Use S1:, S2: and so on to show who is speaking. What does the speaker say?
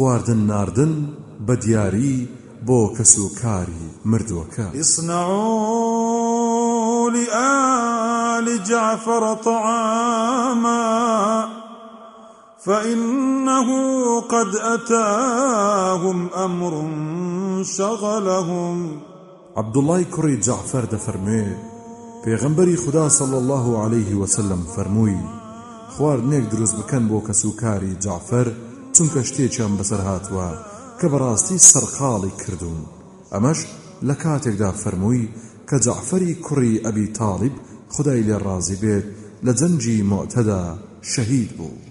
S1: خواردن ناردن بە دیاری بۆ کەس و کاری مردووەکە.
S2: اصنعوا لآل جعفر طعاما فإنه قد أتاهم أمر شغلهم.
S1: عبد الله كري جعفر دفرمي پێغەمبەری خدا صلى الله عليه وسلم فەرمووی خواردنێک دروست بکەن بۆ کەسوکاری جعفر چونکە شتێکیان بەسەر هاتووە کە بەڕاستی سەرقاڵی کردوون. ئەمەش لە کاتێکدا فەرمووی کە جعفەری کوڕی ئەبی تاالب خدای لێ ڕازی بێت لە جەنجی مۆتەدا شەهید بوو.